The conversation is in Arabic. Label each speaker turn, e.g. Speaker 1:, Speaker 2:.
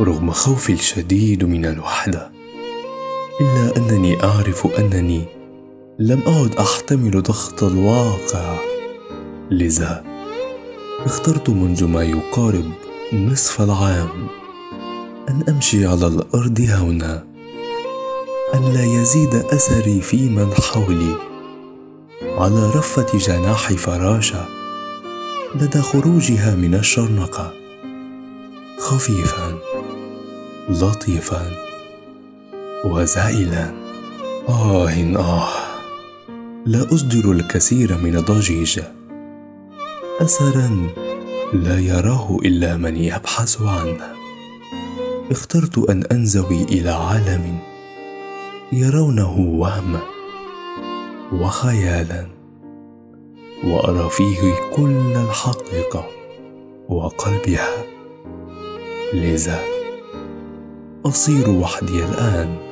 Speaker 1: رغم خوفي الشديد من الوحدة إلا أنني أعرف أنني لم أعد أحتمل ضغط الواقع. لذا اخترت منذ ما يقارب نصف العام أن أمشي على الأرض هونا أن لا يزيد أثري في من حولي. على رفة جناح فراشه لدى خروجها من الشرنقة. خفيفا. لطيفا. وزائلا. آه آه. لا أصدر الكثير من الضجيج. أثرا لا يراه إلا من يبحث عنه. اخترت أن أنزوي إلى عالم يرونه وهما وخيالا. وأرى فيه كل الحقيقة وقلبها. لذا أصير وحدي الآن.